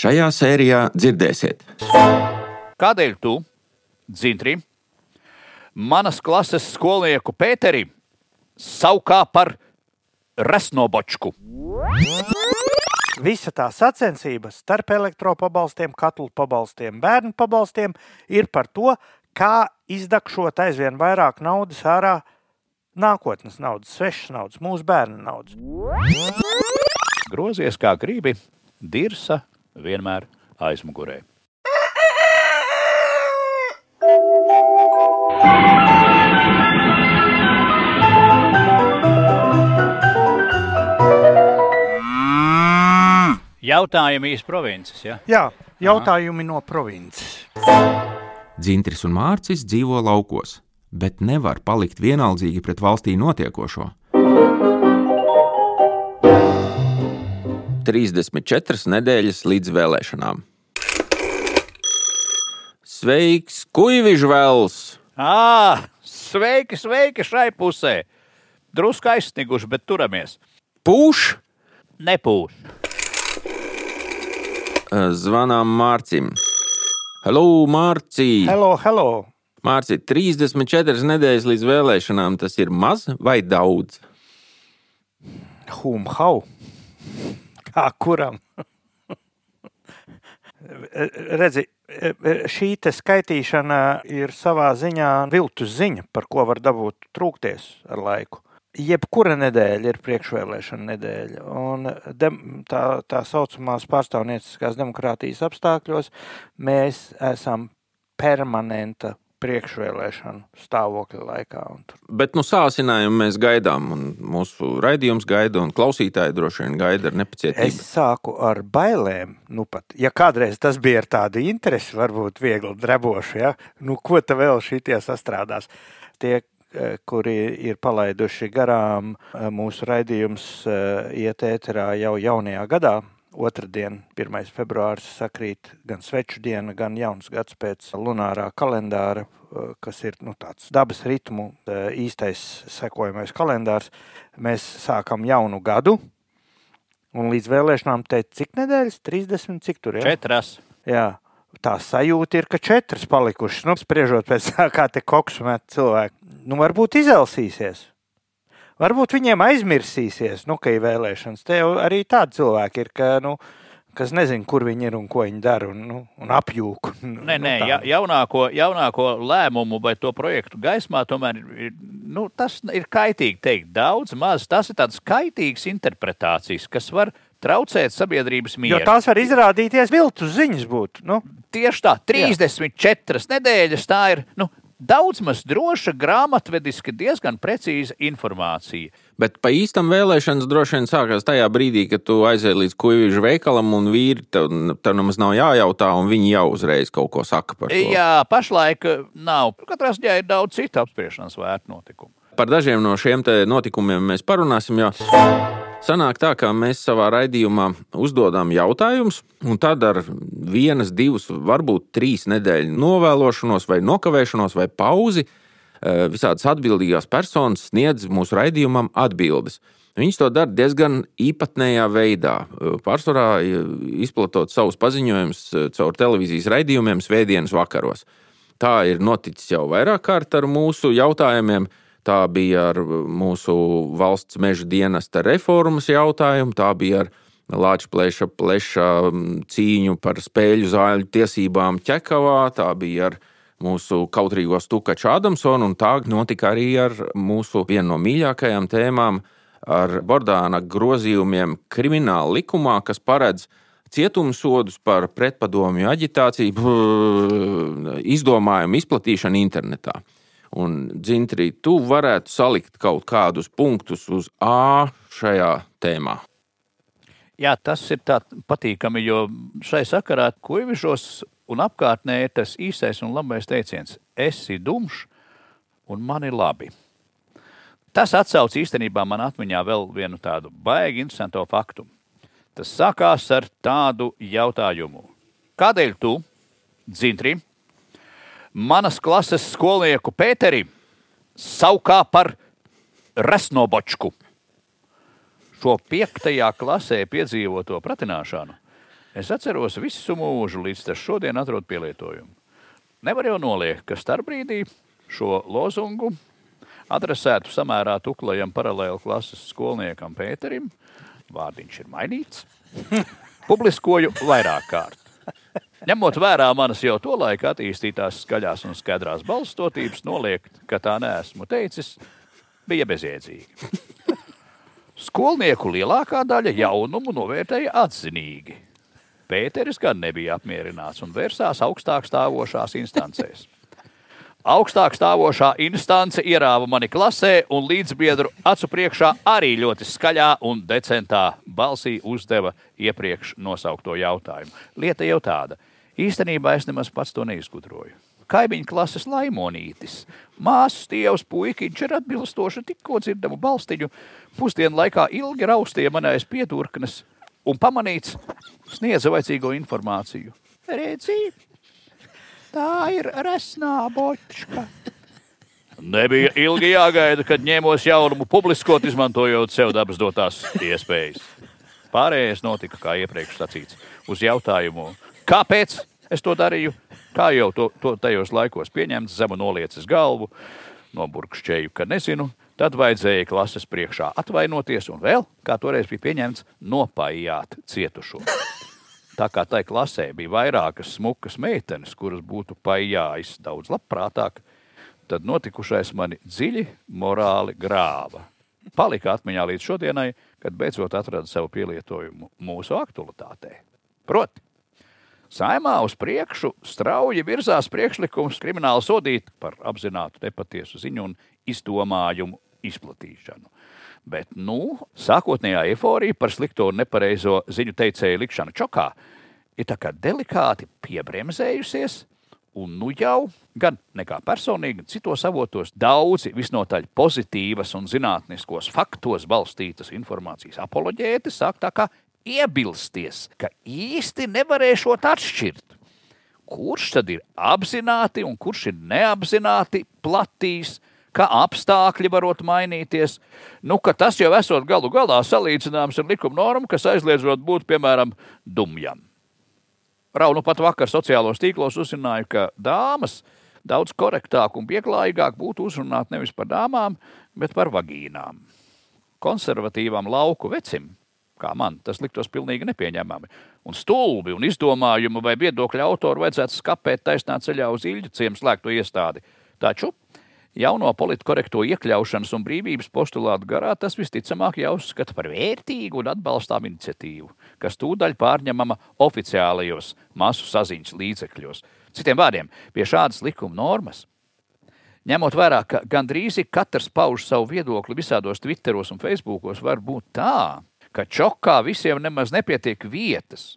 Šajā sērijā dzirdēsiet, Kādēļ tu, Dzintri, manas klases skolnieku Pēteri saukā par resnobočku? Visa tā sacensība starp elektropabalstiem, katlu pabalstiem, bērnu pabalstiem ir par to, kā izdakšot aizvien vairāk naudas ārā, nākotnes naudas, svešas naudas, mūsu bērnu naudas. Grozies kā gribi, dirsa vienmēr aizmugurē. Jautājumi īsti provinces. Ja? Jā, jautājumi no provinces. Dzintris un Mārcis dzīvo laukos, bet nevar palikt vienaldzīgi pret valstī notiekošo. 34 nedēļas līdz vēlēšanām. Sveiks, Kuivižvēls! À, sveiki, sveiki šai pusē! Drusku aizsniguši, bet turamies. Pūš! Nepūš. Zvanām Mārcim. Hello, Mārci! Hello, hello! Mārci, 34 nedēļas līdz vēlēšanām tas ir maz vai daudz? Hum, hau! Kā kuram? Redzi, šī skaitīšana ir savā ziņā viltus ziņa, par ko var dabūt trūkties ar laiku. Jebkura nedēļa ir priekšvēlēšana nedēļa. Un dem, tā, tā saucamās pārstāvnieciskās demokrātijas apstākļos mēs esam permanenta priekšvēlēšanu stāvokļa laikā. Bet nu, sāsinājumu mēs gaidām, un mūsu raidījums gaida, un klausītāji droši vien gaida ar Es nepacietību. sāku ar bailēm. Nu, pat, ja kādreiz tas bija ar tādu interesi, varbūt viegli drebošu, ja? nu, ko te vēl šitie sastrādās. Tie, eh, kuri ir palaiduši garām eh, mūsu raidījums, eh, iet ēterā jau jaunajā gadā. Otradien, 1. februāris, sakrīt gan sveču diena, gan jauns gads pēc lunārā kalendāra, kas ir nu, tāds dabas ritmu eh, īstais sekojamais kalendārs. Mēs sākam jaunu gadu, Un līdz vēlēšanām teikt, cik nedēļas? 30, cik tur ir? Četras. Jā, tā sajūta ir, ka četras palikušas. Nu, spriežot pēc tā, kā te koks met cilvēki. Nu, varbūt izelsīsies. Varbūt viņiem aizmirsīsies, nu, ka ir vēlēšanas. Te jau arī tādi cilvēki ir, ka, nu, kas nezina, kur viņi ir un ko viņi dara, un, nu, un apjūk. Nē, nē, nu, ja, jaunāko, jaunāko lēmumu vai to projektu gaismā tomēr ir, nu, tas ir kaitīgi teikt daudz, maz. Tas ir tāds kaitīgs interpretācijas, kas var traucēt sabiedrības Jo mieru. tās var izrādīties viltus ziņas būt. Nu, Tieši tā, 34 nedēļas tā ir nu, daudz maz droša, grāmatvediski diezgan precīza informācija. Bet pa īstam vēlēšanas droši vien sākās tajā brīdī, kad tu aizēji līdz kuģīšu veikalam, un vīri tev nemaz nav jājautā, un viņi jau uzreiz kaut ko saka par to. Jā, pašlaik eh, nav. Katrā ziņā ir daudz citu apspriešanas vērtu notikumu. Par dažiem no šiem notikumiem mēs parunāsim. Jo sanāk tā, ka mēs savā raidījumā uzdodam jautājumus, un tad ar vienas, divas, varbūt trīs nedēļu novēlošanos, vai nokavēšanos, vai pauzi eh, visādas atbildīgās personas sniedz mūsu raidījumam atbildes. Viņas to dara diezgan īpatnējā veidā. Eh, Pārsvarā eh, izplatot savus paziņojumus caur televīzijas raidījumiem svētdienas vakaros. Tā ir noticis jau vairāk kārt ar mūsu jautājumiem. Tā bija ar mūsu valsts meža dienesta reformas jautājumu, tā bija ar Latvijas pleša, mm, cīņu par spēļu zāļu tiesībām Čekavā, tā bija ar mūsu kautrīgo Stukaču Adamsonu, un tā notika arī ar mūsu vienu no mīļākajām tēmām, ar Bordāna grozījumiem krimināla likumā, kas paredz cietumsodus par pretpadomju aģitāciju, brr, izdomājumu izplatīšanu internetā. Un, Dzintri, tu varētu salikt kaut kādus punktus uz A šajā tēmā. Jā, tas ir patīkami, jo šai sakarā kuģišos un apkārtnē ir tas īsais un labais teiciens: esi dumšs un man ir labi. Tas atsauc īstenībā man atmiņā vēl vienu tādu baigi interesantu faktu. Tas sākās ar tādu jautājumu: Kādēļ tu, Dzintri, manas klases skolnieku Pēteri saukā par resnobočku? Šo piektajā klasē piedzīvoto pratināšanu Es atceros visu mūžu, līdz tas šodien atrod pielietojumu. Nevar jau noliekt, ka starpbrīdī šo lozungu adresētu samērā tuklajam paralēli klases skolniekam Pēterim, vārdiņš ir mainīts, publiskoju vairāk kārt. Ņemot vērā manas jau to laiku attīstītās skaļās un skaidrās balstotības, noliekt, ka tā neesmu teicis, bija bezjēdzīgi. Skolnieku lielākā daļa jaunumu novērtēja atzinīgi. Pēteris gan nebija apmierināts un vērsās augstāk stāvošās instancēs. Augstāk stāvošā instance ierāva mani klasē un līdzbiedru acu priekšā arī ļoti skaļā un decentā balsī uzdeva iepriekš nosaukto jautājumu. Lieta jau tāda. Īstenībā es nemaz pats to neizgudroju. Kaimiņu klases laimonītis, māsas tievs puikiņš ar atbilstošu tikko dzirdamu balstiņu, pusdienu laikā ilgi raustīja manais piedurknes un pamanīts sniedza vajadzīgo informāciju. Redzi, tā ir resnā bočka. Nebija ilgi jāgaida, kad ņēmos jaunumu publiskot, izmantojot sev dabas dotās iespējas. Pārējais notika, kā iepriekš sacīts, uz jautājumu, kāpēc es to darīju, kā jau to, to tajos laikos pieņemts, zemu noliecis galvu, noburkšķēju, ka nezinu, tad vajadzēja klases priekšā atvainoties un vēl, kā toreiz bija pieņemts, nopājāt cietušo. Tā kā tai klasē bija vairākas smukas meitenes, kuras būtu pajājis daudz labprātāk, tad notikušais mani dziļi morāli grāva. Palika atmiņā līdz šodienai, kad beidzot atrada savu pielietojumu mūsu aktualitātē. Proti, Saimā uz priekšu strauji virzās priekšlikums krimināli sodīt par apzinātu nepatiesu ziņu un izdomājumu izplatīšanu. Bet, nu, sākotnējā eforija par slikto un nepareizo ziņu teicēju likšanu čokā ir tā kā delikāti piebremzējusies, un nu jau gan nekā personīgi, gan citos avotos daudzi visnotaļ pozitīvas un zinātniskos faktos balstītas informācijas apoloģēti sāk tā kā iebilsties, ka īsti nevarēšot atšķirt, kurš tad ir apzināti un kurš ir neapzināti platīs, ka apstākļi varot mainīties, nu, ka tas jau esot galu galā salīdzināms ar likuma normu, kas aizliedzot būt, piemēram, dumjam. Raunu pat vakar sociālos tīklos uzzināju, ka dāmas daudz korektāk un pieklājīgāk būtu uzrunāt nevis par dāmām, bet par vagīnām. Konservatīvam lauku vecim, kā man, tas liktos pilnīgi nepieņemami. Un stulbi un izdomājumu vai viedokļu autoru vajadzētu skapēt taisnā ceļā uz Ilģu ciemu slēgto iestādi. Taču Jauno politkorekto iekļaušanas un brīvības postulātu garā tas visticamāk jāuzskata par vērtīgu un atbalstām iniciatīvu, kas tūdaļ pārņemama oficiālajos masu saziņas līdzekļos. Citiem vārdiem, pie šādas likuma normas Ņemot vērā, ka gandrīz katrs pauž savu viedokli visādos Twitteros un Facebookos, var būt tā, ka čokā visiem nemaz nepietiek vietas,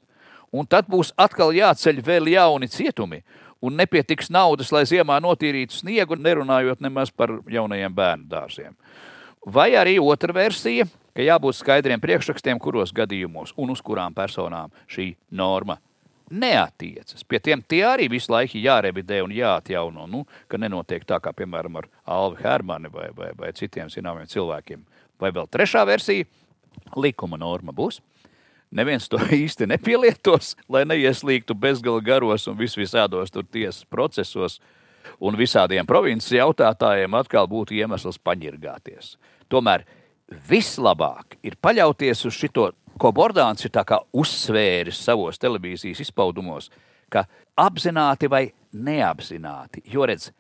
un tad būs atkal jāceļ vēl jauni cietumi, un nepietiks naudas, lai ziemā notīrītu sniegu, nerunājot nemaz par jaunajiem bērnu dārziem. Vai arī otra versija, ka jābūt skaidriem priekšrakstiem, kuros gadījumos un uz kurām personām šī norma neatiecas. Pie tiem tie arī visu laiku jārevidē un jāatjauno, nu, ka nenotiek tā kā, piemēram, ar Alvi Hermani vai, vai, vai citiem zināmiem cilvēkiem. Vai vēl trešā versija - likuma norma būs neviens to īsti nepielietos, lai neieslīgtu bezgala garos un vis visādos tur tiesas procesos. Un visādiem provinces jautātājiem atkal būtu iemesls paņirgāties. Tomēr vislabāk ir paļauties uz šito, ko Bordāns ir uzsvēris savos televīzijas izpaudumos, ka apzināti vai neapzināti. Jo redz,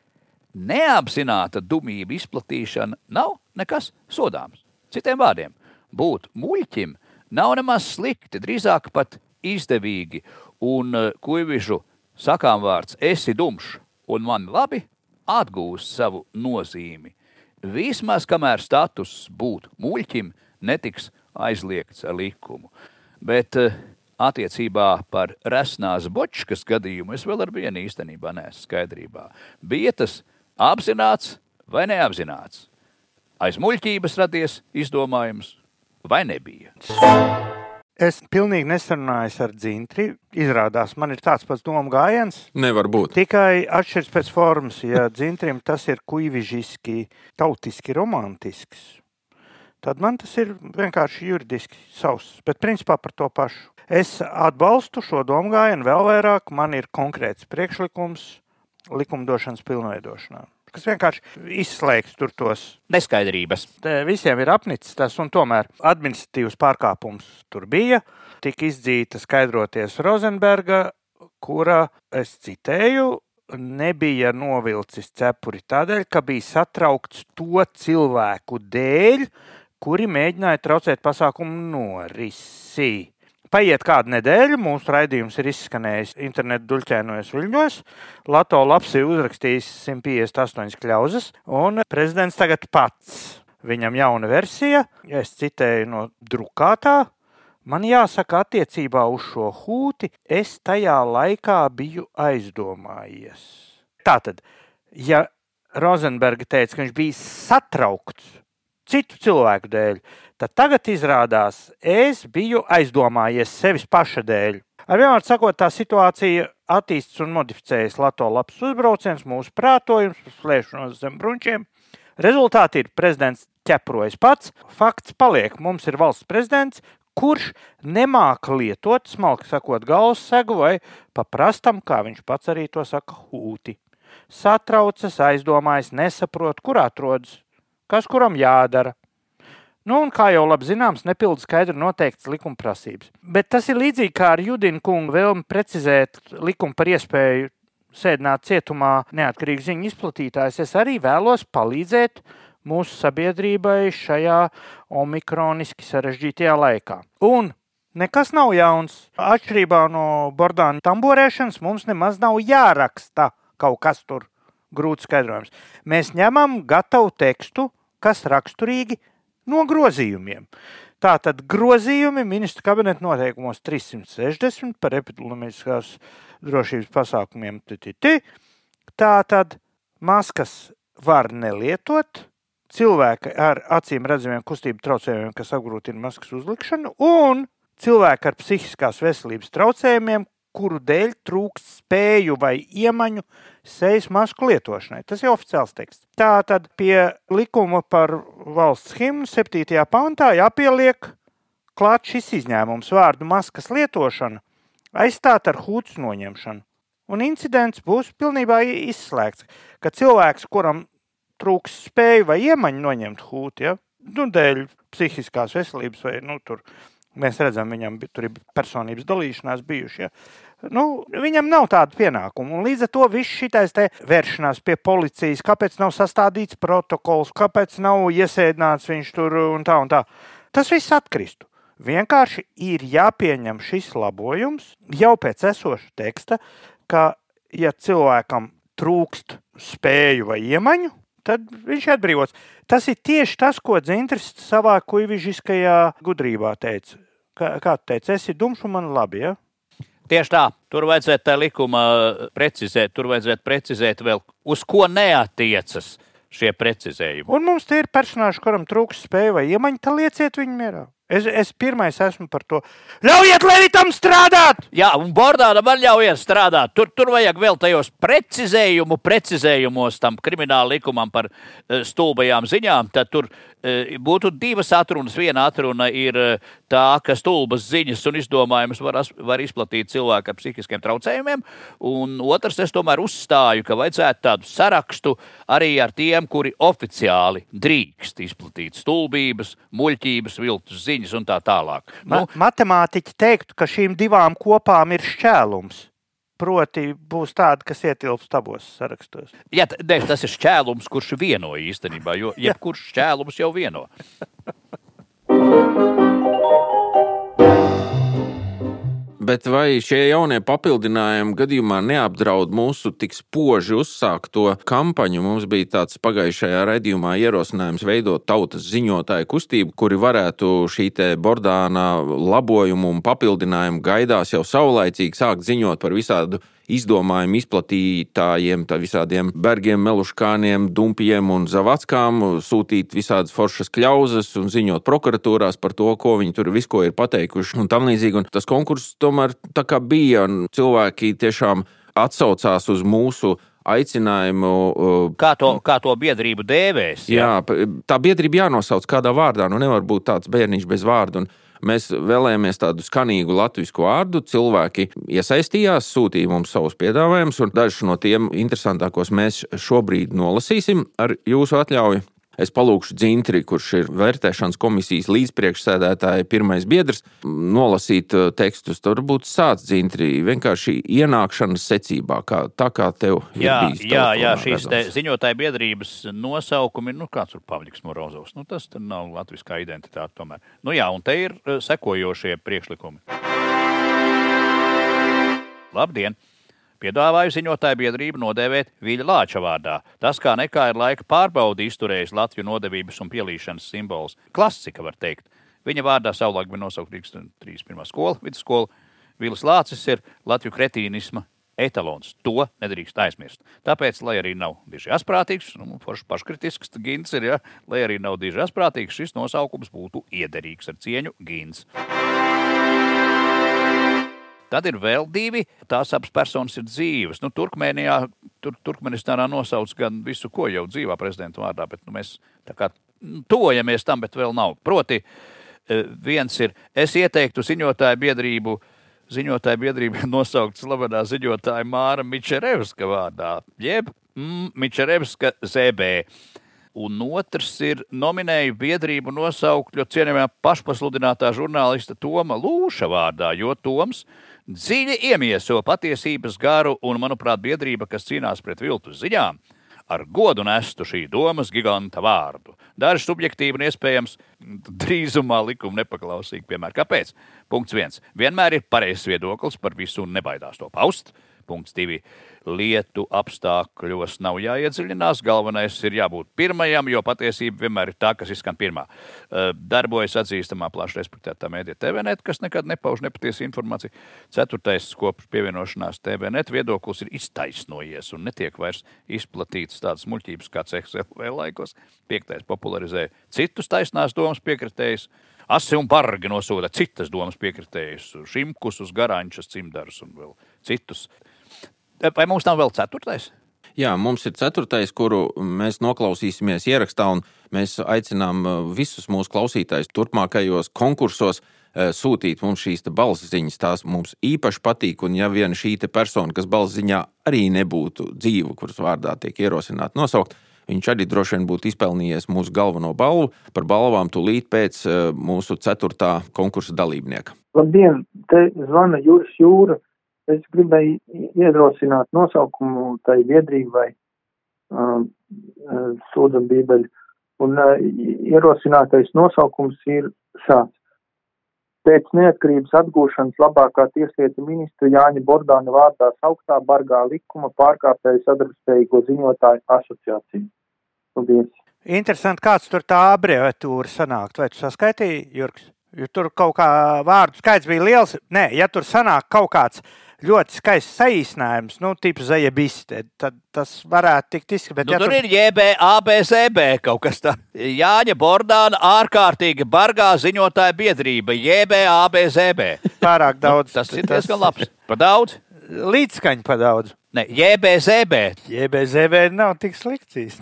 neapzināta dumība izplatīšana nav nekas sodāms. Citiem vārdiem, būt muļķim nav nemaz slikti, drīzāk pat izdevīgi. Un uh, kuivižu sakām vārds esi dumšs un man labi atgūst savu nozīmi. Vismaz kamēr status būt muļķim netiks aizliegts ar likumu. Bet uh, attiecībā par resnās bočkas gadījumu es vēl ar vienu īstenībā neesmu skaidrībā. Bija tas apzināts vai neapzināts? Aiz muļķības radies izdomājums vai nebija? Es pilnīgi nesarunājos ar dzintri. Izrādās, man ir tāds pats domu gājiens. Nevar būt. Tikai atšķiras pēc formas. Ja dzintrim tas ir kuivižiski, tautiski romantisks, tad man tas ir vienkārši juridiski savs. Bet principā par to pašu. Es atbalstu šo domu gājienu vēl vairāk. Man ir konkrēts priekšlikums likumdošanas pilnveidošanā kas vienkārši izslēgs tur tos neskaidrības. Te visiem ir apnicis tas, un tomēr administratīvs pārkāpums tur bija. Tika izdzīta skaidroties Rozenberga, kura, es citēju, nebija novilcis cepuri tādēļ, ka bija satraukts to cilvēku dēļ, kuri mēģināja traucēt pasākumu norisi. Paiet kāda nedēļa, mūsu raidījums ir izskanējis internetu duļķēnojos viļņos. Lato lapsi uzrakstījis 158 kļauzes, un prezidents tagad pats. Viņam jauna versija, es citēju no drukātā. Man jāsaka, attiecībā uz šo hūti es tajā laikā biju aizdomājies. Tātad, ja Rozenberga teica, ka viņš bija satraukts citu cilvēku dēļ, tad tagad izrādās, es biju aizdomājies sevis paša dēļ. Ar vienmēr sakot, tā situācija attīstās un modificējas Latvijas uzbrauciens, mūsu prātojums, slēpšanos zem bruņķiem. Rezultāti ir prezidents ķeprojas pats. Fakts paliek, mums ir valsts prezidents, kurš nemāca lietot, smalki sakot, galvas segu vai paprastam, kā viņš pats arī to saka, hūti. Satraucas, aizdomājas, nesaprot, kur atrodas, kas kuram jādara. Nu, un, kā jau labi zināms, nepilda skaidri noteikts likuma prasības. Bet tas ir līdzīgi kā ar Judina kungu vēlmi precizēt likumu par iespēju sēdināt cietumā neatkarīgu ziņu izplatītājus. Es arī vēlos palīdzēt mūsu sabiedrībai šajā omikroniski sarežģītajā laikā. Un nekas nav jauns. Atšķirībā no bordāna tamborēšanas mums nemaz nav jāraksta kaut kas tur grūti skaidrojams. Mēs ņemam gatavu tekstu, kas raksturīgi no grozījumiem. Tātad grozījumi ministra kabineta noteikumos 360 par epidemiskās drošības pasākumiem. Tātad maskas var nelietot. Cilvēki ar acīm redzamiem kustību traucējumiem, kas apgrūtina maskas uzlikšanu, un cilvēki ar psihiskās veselības traucējumiem, kuru dēļ trūkst spēju vai iemaņu sejas masku lietošanai. Tas ir oficiāls teksts. Tā tad pie likuma par valsts himnu 7. pantā jāpieliek klāt šis izņēmums vārdu maskas lietošana aizstāt ar hūts noņemšanu. Un incidents būs pilnībā izslēgts, ka cilvēks, kuram trūks spēju vai iemaņu noņemt hūti, ja, nu, dēļ psihiskās veselības vai nu, tur Mēs redzam, viņam tur ir personības dalīšanās bijušas. Ja. Nu, viņam nav tādu pienākumu. Un līdz ar to viss šis vēršanās pie policijas, kāpēc nav sastādīts protokols, kāpēc nav iesēdināts viņš tur un tā un tā. Tas viss atkristu. Vienkārši ir jāpieņem šis labojums jau pēc esoša teksta, ka, ja cilvēkam trūkst spēju vai iemaņu, tad viņš ir atbrīvots. Tas ir tieši tas, ko Dzintris savā kuģiskajā gudrībā teica. Kā, kā tu teici, esi dumšs un man labi. Ja? Tieši tā, tur vajadzētu tā likuma precizēt, tur vajadzētu precizēt vēl, uz ko neatiecas šie precizējumi. Un mums tie ir personāži, kuram trūks spēja vai iemaņa, tad lieciet viņu mierā. Es, es pirmais esmu par to. Ļaujiet Levitam strādāt! Jā, un Bordānam man ļaujiet strādāt. Tur, tur vajag vēl tajos precizējumu, precizējumos tam krimināla likumam par uh, stulbajām ziņām. Tad tur uh, būtu divas atrunas. Viena atruna ir uh, tā, ka stulbas ziņas un izdomājumus var, var izplatīt cilvēki ar psihiskiem traucējumiem. Un otrs, es tomēr uzstāju, ka vajadzētu tādu sarakstu arī ar tiem, kuri oficiāli drīkst izplatīt stulbības, muļķības, viltus ziņas ziņas un tā tālāk. Ma nu, matemātiķi teiktu, ka šīm divām kopām ir šķēlums. Proti, būs tāda, kas ietilpst abos sarakstos. Jā, tas ir šķēlums, kurš vieno īstenībā, jo jebkurš šķēlums jau vieno. Bet vai šie jaunie papildinājumi gadījumā neapdraud mūsu tik spoži uzsākto kampaņu? Mums bija tāds pagājušajā raidījumā ierosinājums veidot tautas ziņotāju kustību, kuri varētu šī bordāna labojumu un papildinājumu gaidās jau saulaicīgi sākt ziņot par visādu izdomājumu izplatītājiem, tā visādiem bergiem, meluškāniem, dumpiem un zavackām, sūtīt visādas foršas kļauzes un ziņot prokuratūrās par to, ko viņi tur visko ir pateikuši un tam līdzīgi. Un tas konkurss tomēr tā kā bija, un cilvēki tiešām atsaucās uz mūsu aicinājumu. Uh, kā to, kā to biedrību dēvēs? Jā, jā tā biedrība jānosauc kādā vārdā. Nu, nevar būt tāds bērniņš bez vārda. Un Mēs vēlējāmies tādu skanīgu latviešu vārdu. Cilvēki iesaistījās, sūtīja mums savus piedāvājumus, un dažus no tiem interesantākos mēs šobrīd nolasīsim ar jūsu atļauju. Es palūkšu Dzintri, kurš ir vērtēšanas komisijas līdzpriekšsēdētāja pirmais biedrs, nolasīt uh, tekstus. Tur būtu sācis Dzintri vienkārši ienākšanas secībā, kā, tā kā tev jā, ir bijis. Jā, jā šīs ziņotāja biedrības nosaukumi, nu kāds ir Pavļiks Morozovs, nu tas nav latviskā identitāte tomēr. Nu jā, un te ir uh, sekojošie priekšlikumi. Labdien! Piedāvāju ziņotāju biedrību nodēvēt Viļa Lāča vārdā. Tas kā nekā ir laika pārbaudi izturējis Latviju nodevības un pielīšanas simbols. Klasika, var teikt. Viņa vārdā savulaik bija nosaukta Rīgas 31. skola, vidusskola. Vīls Lācis ir Latviju kretīnisma etalons. To nedrīkst aizmirst. Tāpēc, lai arī nav diži asprātīgs, nu, paškritisks gins ir, ja, lai arī nav diži asprātīgs, šis nosaukums būtu iederīgs ar cieņu gins. Tad ir vēl divi. Tās abas personas ir dzīves. Nu, Turkmēnijā, tur, Turkmenistānā nosauc gan visu, ko jau dzīvā prezidenta vārdā, bet nu, mēs tā kā tojamies tam, bet vēl nav. Proti, viens ir, es ieteiktu ziņotāju biedrību. Ziņotāja biedrība nosaukt slavenā ziņotāja Māra Mičerevska vārdā, jeb mm, Mičerevska ZB. Un otrs ir nominēju biedrību nosaukt ļoti cienījamā pašpasludinātā žurnālista Toma Lūša vārdā, jo Toms ir dziļi iemieso patiesības garu un, manuprāt, biedrība, kas cīnās pret viltus ziņām, ar godu nestu šī domas giganta vārdu. Daži subjektīvi un iespējams drīzumā likuma nepaklausīgi. Piemēram, kāpēc? Punkts viens. Vienmēr ir pareizs viedoklis par visu un nebaidās to paust. Punkts divi lietu apstākļos nav jāiedziļinās. Galvenais ir jābūt pirmajam, jo patiesība vienmēr ir tā, kas izskan pirmā. Darbojas atzīstamā plaši respektētā mēdīte TVNet, kas nekad nepauž nepatiesu informāciju. Ceturtais kopš pievienošanās TVNet viedoklis ir iztaisnojies un netiek vairs izplatīts tādas muļķības kā CXLV laikos. Piektais popularizē citus taisnās domas piekritējus. Asi un bargi nosūta citas domas piekritējus, šimkus uz garāņšas cimdarus un vēl citus. Vai mums nav vēl ceturtais? Jā, mums ir ceturtais, kuru mēs noklausīsimies ierakstā, un mēs aicinām uh, visus mūsu klausītājus turpmākajos konkursos uh, sūtīt mums šīs balss ziņas. Tās mums īpaši patīk, un ja viena šī persona, kas balss ziņā arī nebūtu dzīva, kuras vārdā tiek ierosināta nosaukt, viņš arī droši vien būtu izpelnījies mūsu galveno balvu par balvām tūlīt pēc uh, mūsu ceturtā konkursa dalībnieka. Labdien, te zvana Jūras Jūra. Es gribēju iedrošināt nosaukumu tai biedrībai um, uh, Sūdzam Bībeļu. Un uh, ierosinātais nosaukums ir šāds. Pēc neatkarības atgūšanas labākā tieslietu ministra Jāņa Bordāna vārdā sauktā bargā likuma pārkāpēju sadarbspējīgo ziņotāju asociāciju. Paldies! Interesanti, kāds tur tā abreviatūra sanākt. Vai tu saskaitīji, Jurgs? Jo tur kaut kā vārdu skaits bija liels. Nē, ja tur sanāk kaut kāds ļoti skaists saīsinājums, nu, tips zajabiste, tad tas varētu tikt izskatīts. Nu, ja tur, tur ir JBABZB kaut kas tāds. Jāņa Bordāna ārkārtīgi bargā ziņotāja biedrība JBABZB. Pārāk daudz. tas ir diezgan labs. Pa daudz? Līdzskaņa pa daudz. Ne, JBZB. JBZB nav tik slikts.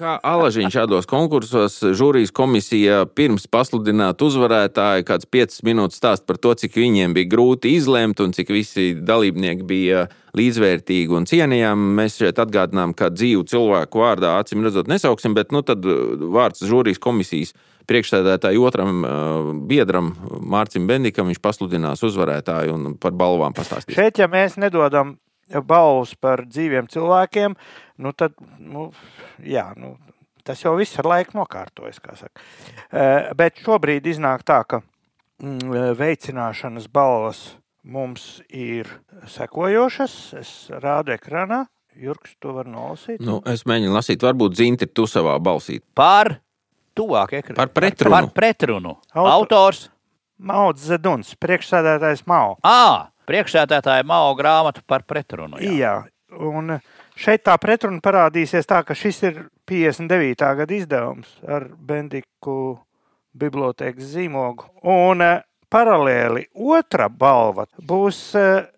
Kā alažiņš šādos konkursos, žūrijas komisija pirms pasludināt uzvarētāju, kāds 5 minūtes stāst par to, cik viņiem bija grūti izlemt un cik visi dalībnieki bija līdzvērtīgi un cienījami. Mēs šeit atgādinām, ka dzīvu cilvēku vārdā acīm redzot nesauksim, bet nu, tad uh, vārds žūrijas komisijas priekšsēdētāju otram uh, biedram, Mārcim Bendikam, viņš pasludinās uzvarētāju un par balvām pastāstīs. Šeit, ja mēs nedodam balvas par dzīviem cilvēkiem, nu tad, nu, jā, nu, tas jau viss ar laiku nokārtojas. Uh, bet šobrīd iznāk tā, ka mm, veicināšanas balvas mums ir sekojošas. Es rādu ekranā. Jurks, to var nolasīt. Nu, es mēģinu lasīt, varbūt Zinti, tu savā balsī. Par tuvāk ekrānu. Par pretrunu. Par pretrunu. Auto... Autors. Mauds Zeduns, priekšsēdētājs Mao. À, priekšsēdētāja Mao grāmatu par pretrunu. Jā, jā un šeit tā pretruna parādīsies tā, ka šis ir 59. gada izdevums ar Bendiku bibliotekas zīmogu. Un eh, paralēli otra balva būs eh,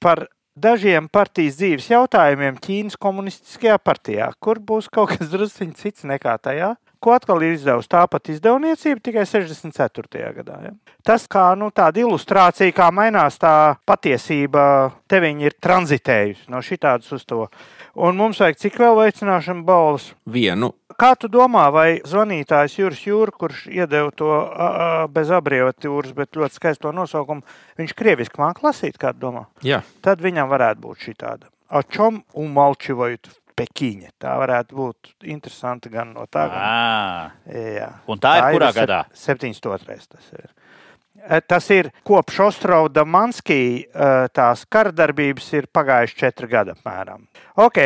par dažiem partijas dzīves jautājumiem Ķīnas komunistiskajā partijā, kur būs kaut kas drusciņš cits nekā tajā. ko atkal ir izdevusi tā pati izdevniecība tikai 64. gadā. Ja? Tas kā nu, tāda ilustrācija, kā mainās tā patiesība, te viņi ir tranzitējusi no šitādas uz to. Un mums vajag cik vēl veicināšanu balvas? Vienu. Kā tu domā, vai zvanītājs Juris Jūra, kurš iedeva to a, bez abreviatūras, bet ļoti skaisto nosaukumu, viņš krieviski māca lasīt, kā tu domā? Jā, Tad viņam varētu būt šī tāda. Ačom un malčivojot Pekiņa. Tā varētu būt interesanti gan no tā, gan À, Jā. Un tā ir kurā sep- gadā? 72. Tas ir. E, Tas ir kopš Ostrauda Manskī, e, tās karadarbības ir pagājuši četri gadi apmēram. Ok,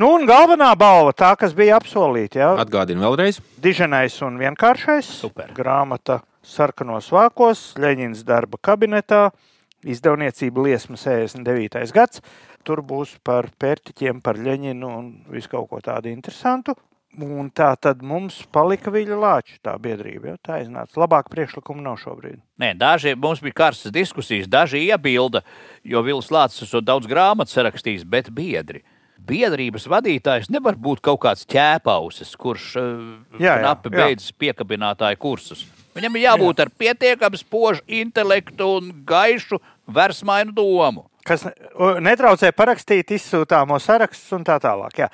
nu un galvenā balva, tā, kas bija apsolīta, jau atgādinu vēlreiz. diženais un vienkāršais. Super. Grāmata Sarkanos vākos, Leņķins darba kabinetā, izdevniecība Liesma 69. gads. Tur būs par pērtiķiem, par Leņķinu un visu kaut ko tādu interesantu. Un tā tad mums palika Viļņa Lāča tā biedrība. Ja? Tā iznāca. Labāk priekšlikumu nav šobrīd. Nē, daži mums bija karstas diskusijas, daži iebilda, jo Vils Lācis ir daudz grāmatu sarakstījis, bet biedri. Biedrības vadītājs nevar būt kaut kāds ķēpausis, kurš Jā, jā, knapi jā. beidzis piekabinātāju kursus. Viņam ir jābūt ar pietiekami spožu intelektu un gaišu versmainu domu. Kas netraucē parakstīt izsūtāmo sarakstus un tā tālāk. Jā.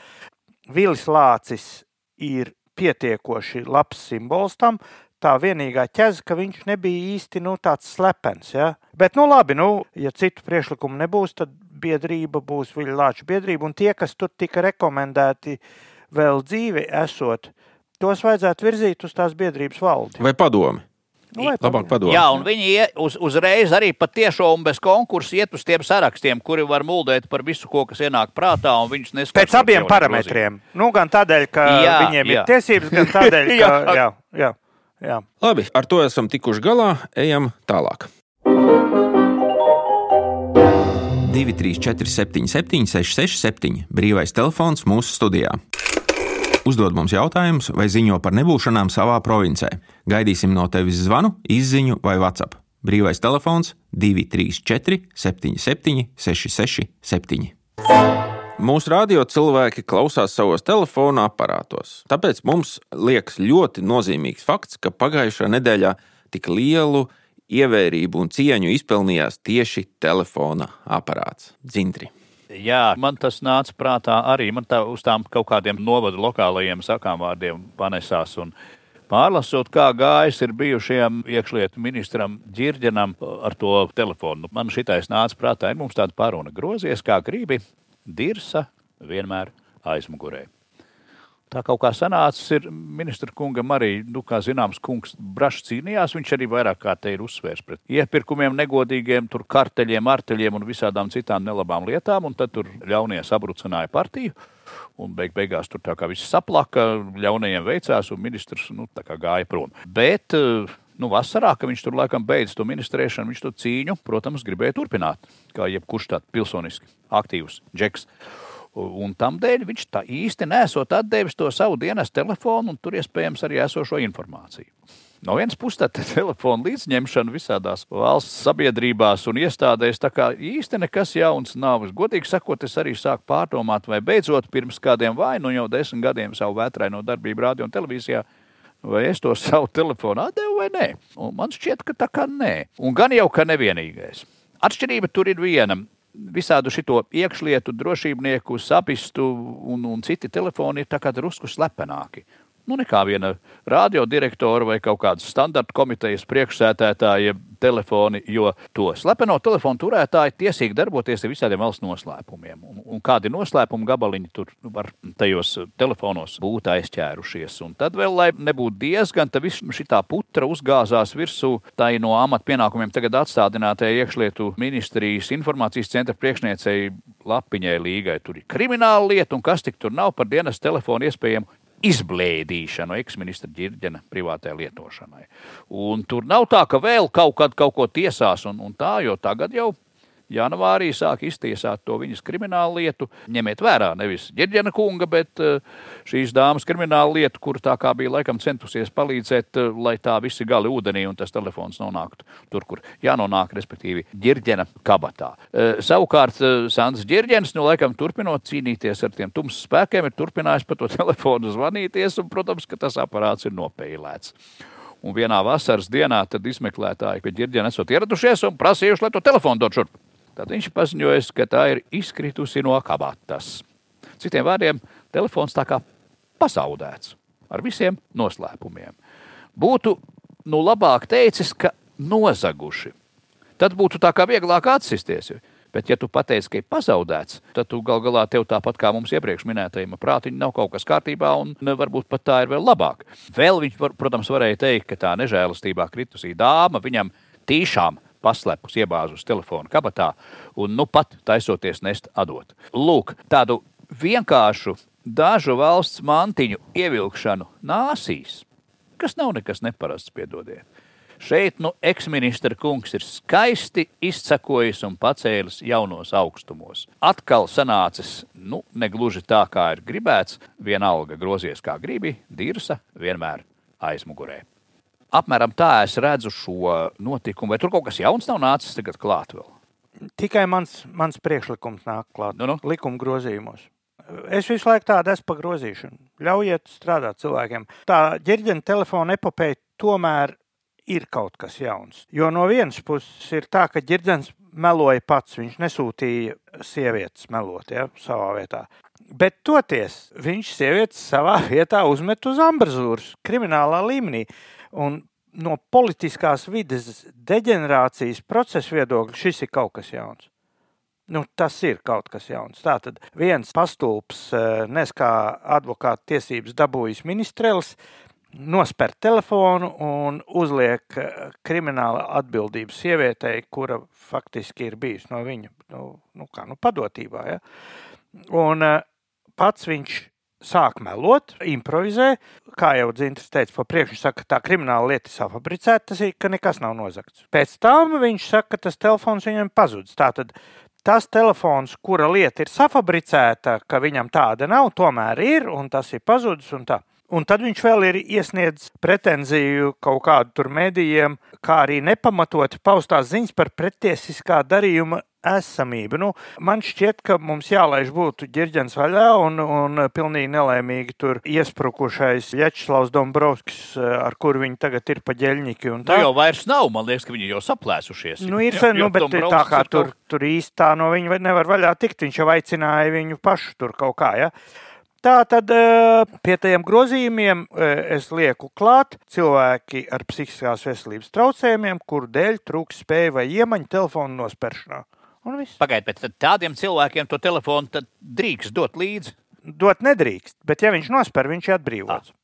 Vilis Lācis ir pietiekoši labs simbols tam. Tā vienīgā ķēze, ka viņš nebija īsti nu, tāds slepens. Ja? Bet, nu, labi, nu, ja citu priekšlikumu nebūs, tad biedrība būs Lāča biedrība. Un tie, kas tur tika rekomendēti vēl dzīvi esot, tos vajadzētu virzīt uz tās biedrības valdi. Vai padomi? Nu, Labāk padomi. Jā, un viņi uz, uzreiz arī patiešām un bez konkursa iet uz tiem sarakstiem, kuri var muldēt par visu, ko, kas ienāk prātā. Pēc abiem parametriem. Nu, gan tādēļ, ka jā, Jā, viņiem jā. ir tiesības, gan tādēļ, ka. Jā. jā, jā, jā. Labi, ar to esam tikuši galā. Ejam tālāk. 234, 77, 667, brīvais telefons mūsu studijā. Uzdod mums jautājumus vai ziņo par nebūšanām savā provincē. Gaidīsim no tevis zvanu, izziņu vai WhatsApp. Brīvais telefons 234, 77, 667. Mūsu radio cilvēki klausās savos telefona aparātos. Tāpēc mums liekas ļoti nozīmīgs fakts, ka pagājušā nedēļā tik lielu ievērību un cieņu izpelnījās tieši telefona aparāts Dzintri. Jā, man tas nāca prātā arī. Man tā uz tām kaut kādiem novadu lokālajiem sakām vārdiem panesās. Un Pārlasot, kā gājis ir bijušajam iekšlietu ministram Girģenam ar to telefonu. Man šitais nāca prātā, ir mums tāda paruna grozies, kā gribi, dirsa vienmēr aizmugurē. Tā kaut kā sanācis, ir ministra kungam arī, nu, kā zināms, kungs brašs cīnījās. Viņš arī vairāk kā te ir uzsvērs pret iepirkumiem, negodīgiem, tur karteļiem, arteļiem un visādām citām nelabām lietām. Un tad tur ļaunie sabrucināja partiju. Un beig beigās tur tā kā viss saplaka, ļaunajiem veicās, un ministrs nu, gāja prom. Bet eh, nu, vasarā, kad viņš tur laikam beidz to ministrēšanu, viņš to cīņu, protams, gribēja turpināt. Kā jebkurš tāds pilsoniski aktīvs džeks. Un tam dēļ viņš tā īsti nesot atdevis to savu dienas telefonu un tur iespējams arī esošo informāciju. No vienas puses, tā telefona līdzņemšana visādās valsts sabiedrībās un iestādēs tā kā īsti nekas jauns nav. Godīgi sakot, es arī sāku pārdomāt, vai beidzot pirms kādiem vai nu jau desmit gadiem savu vētraino darbību radio un televīzijā, vai es to savu telefonu atdevu vai nē. Un man šķiet, ka tā kā nē. Un gan jau, ka nevienīgais. Atšķirība tur ir viena visādu šito iekšlietu, drošībnieku, sapistu un, un citi telefoni ir drusku slepenāki. Nu, nekā viena radiodirektora vai kaut kādas standarta komitejas priekšsētētāja telefoni, jo to slepeno telefonu turētāji tiesīgi darboties ar visādiem valsts noslēpumiem. Un, un kādi noslēpumu gabaliņi tur var tajos telefonos būt aizķērušies. Un tad vēl, lai nebūtu diezgan, tad viss šī putra uzgāzās virsū tai no amatpienākumiem tagad atstādinātajai iekšlietu ministrijas informācijas centra priekšniecei Lapiņai Līgai. Tur ir krimināla lieta, un kas tik tur nav par dienas telefonu iespējamu izblēdīšanu eksministra ģirģena privātajai lietošanai. Un tur nav tā, ka vēl kaut kad kaut ko tiesās, un, un tā, jo tagad jau janvārī sāk iztiesāt to viņas kriminālu lietu. Ņemiet vērā nevis ģērģena kunga, bet eh, šīs dāmas kriminālu lietu, kur tā kā bija laikam centusies palīdzēt, eh, lai tā visi gali ūdenī un tas telefons nonāktu tur, kur jānonāk, respektīvi ģērģena kabatā. Eh, savukārt Sandrs Ģērģens, nu laikam turpinot cīnīties ar tiem tumsas spēkiem, ir turpinājis pa to telefonu zvanīties, un, protams, ka tas aparāts ir nopēlēts. Un vienā vasaras dienā tad izmeklētāji pie ģirģena esot ieradušies un prasījuši, lai to telefonu dod šurp. Tad viņš paziņoja, ka tā ir izkritusi no kabatas. Citiem vārdiem, telefons tā kā pazaudēts ar visiem noslēpumiem. Būtu nu labāk teicis, ka nozaguši. Tad būtu tā kā vieglāk atsisties. Bet, ja tu pateici, ka ir pazaudēts, tad tu gal galā tev tāpat kā mums iepriekš minētajam, prātiņa nav kaut kas kārtībā, un varbūt pat tā ir vēl labāk. Vēl viņš, var, protams, varēja teikt, ka tā nežēlastībā kritusī dāma viņam tīšām paslepus iebāzus telefonu kabatā un nu pat taisoties nest atdot. Lūk, tādu vienkāršu dažu valsts mantiņu ievilkšanu nāsīs, kas nav nekas neparasts, piedodiet. Šeit nu eksministra kungs ir skaisti izcakojis un pacēlis jaunos augstumos. Atkal sanācis, nu, negluži tā, kā ir gribēts, vienalga grozies kā gribi, dirsa vienmēr aizmugurē. Apmēram tā es redzu šo notikumu, vai tur kaut kas jauns nav nācis tagad klāt vēl? Tikai mans, mans priekšlikums nāk klāt Nu, nu. likuma grozījumos. Es visu laiku tādu esmu par grozīšanu. Ļaujiet strādāt cilvēkiem. Tā ģērģena telefona epopeja tomēr ir kaut kas jauns. Jo no vienas puses ir tā, ka ģirdzens meloja pats, viņš nesūtīja sievietes melot ja, savā vietā. Bet toties viņš sievietes savā vietā uzmet uz ambrazūras kriminālā līmenī. Un no politiskās vides deģenerācijas procesa viedokļa šis ir kaut kas jauns. Nu, tas ir kaut kas jauns. Tātad viens pastulps, nes kā advokāta tiesības dabūjis ministrēlis, nosper telefonu un uzliek eh, krimināla atbildību sievietei, kura faktiski ir bijusi no viņa nu, nu, kā, nu, padotībā. Ja? Un eh, pats viņš sāk melot, improvizē. Kā jau Dzintrs teica, pa priekšu saka, ka tā krimināla lieta ir safabricēta, tas ir, ka nekas nav nozagts. Pēc tam viņš saka, ka tas telefons viņam pazudis. Tātad tas telefons, kura lieta ir safabricēta, ka viņam tāda nav, tomēr ir, un tas ir pazudis. Un tad viņš vēl ir iesniedzis pretenziju kaut kādu tur medijiem, kā arī nepamatot paustās ziņas par pretiesiskā darījuma esamību. Nu, man šķiet, ka mums jālaiž būtu ģirģens vaļā un, un pilnīgi nelēmīgi tur iesprukušais Vjačslavs Dombrovskis, ar kuru viņi tagad ir pa ģeļņiki. Nu jau vairs nav, man liekas, ka viņi jau saplēsušies. Nu ir, jo, nu, bet tā kā tur, tur īsti tā no viņa nevar vaļā tikt, viņš jau aicināja viņu pašu tur kaut kā, ja. Tā tad eh, pie tiem grozījumiem eh, es lieku klāt cilvēki ar psihiskās veselības traucējumiem, kuru dēļ trūks spēja vai iemaņa telefonu nosperšanā. Pagaidiet, bet tādiem cilvēkiem to telefonu drīkst dot līdzi? Dot nedrīkst, bet ja viņš nosper, viņš ir atbrīvots. Ah.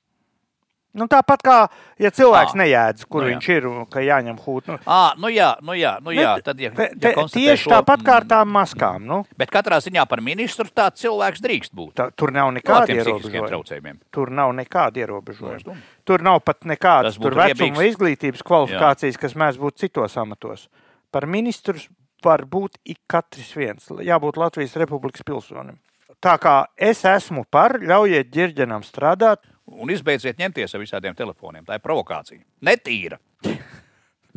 Nu, tāpat kā, ja cilvēks à, nejēdz, kur nu, jā. viņš ir ka jāņem hūta. Nu. À, nu jā, nu jā, nu jā. Tad, ja, te, te, ja tieši šo, tāpat kā ar tām maskām. Nu. Bet katrā ziņā par ministru tāds cilvēks drīkst būt. Tā, tur nav nekāda ierobežojuma. Tur nav nekāda ierobežojuma. Tur nav pat nekādas vecuma izglītības kvalifikācijas, jā. kas mēdz būt citos amatos. Par ministru var būt ik katrs viens. Jābūt Latvijas Republikas pilsonim. Tā kā es esmu par, ļaujiet ģirģenam strādāt, un izbeidziet ņemties ar visādiem telefoniem. Tā ir provokācija. Netīra.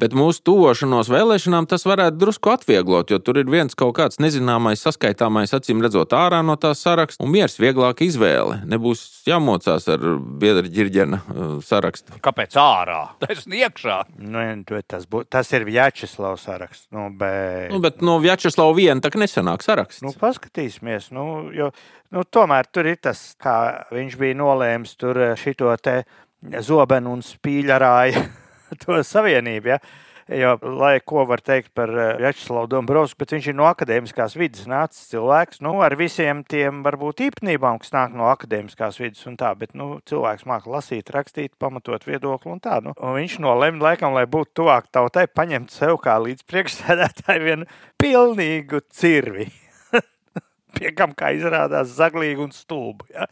Bet mūsu tuvošanos vēlēšanām tas varētu drusku atvieglot, jo tur ir viens kaut kāds nezināmais, saskaitāmais, acīm redzot, ārā no tā saraksta, un miers vieglāk izvēle. Nebūs jāmocās ar biedra ģirģena uh, sarakstu. Kāpēc ārā? Tas ir iekšā. Nu, tas, bū, tas ir Vjačeslavs saraksts. Nu, bet... Nu, bet no Vjačeslava viena tā nesenāk saraksts. Nu, paskatīsimies. Nu, jo, nu, tomēr tur ir tas, kā viņš bija nolēmis tur uh, šito te zobenu un spīļarāju to savienību. Ja? Jo, lai ko var teikt par eh, Vjačeslavu Dombrovskiju, bet viņš ir no akadēmiskās vidas nācis cilvēks, nu, ar visiem tiem varbūt īpatnībām, kas nāk no akadēmiskās vidas un tā, bet, nu, cilvēks māca lasīt, rakstīt, pamatot viedokli un tā, nu. Un viņš nolēma, laikam, lai būtu tuvāk tautai, paņemt sev kā līdz priekšsēdētāju vienu pilnīgu cirvi. piekam, kā izrādās, zaglīgi un stulbi. Ja?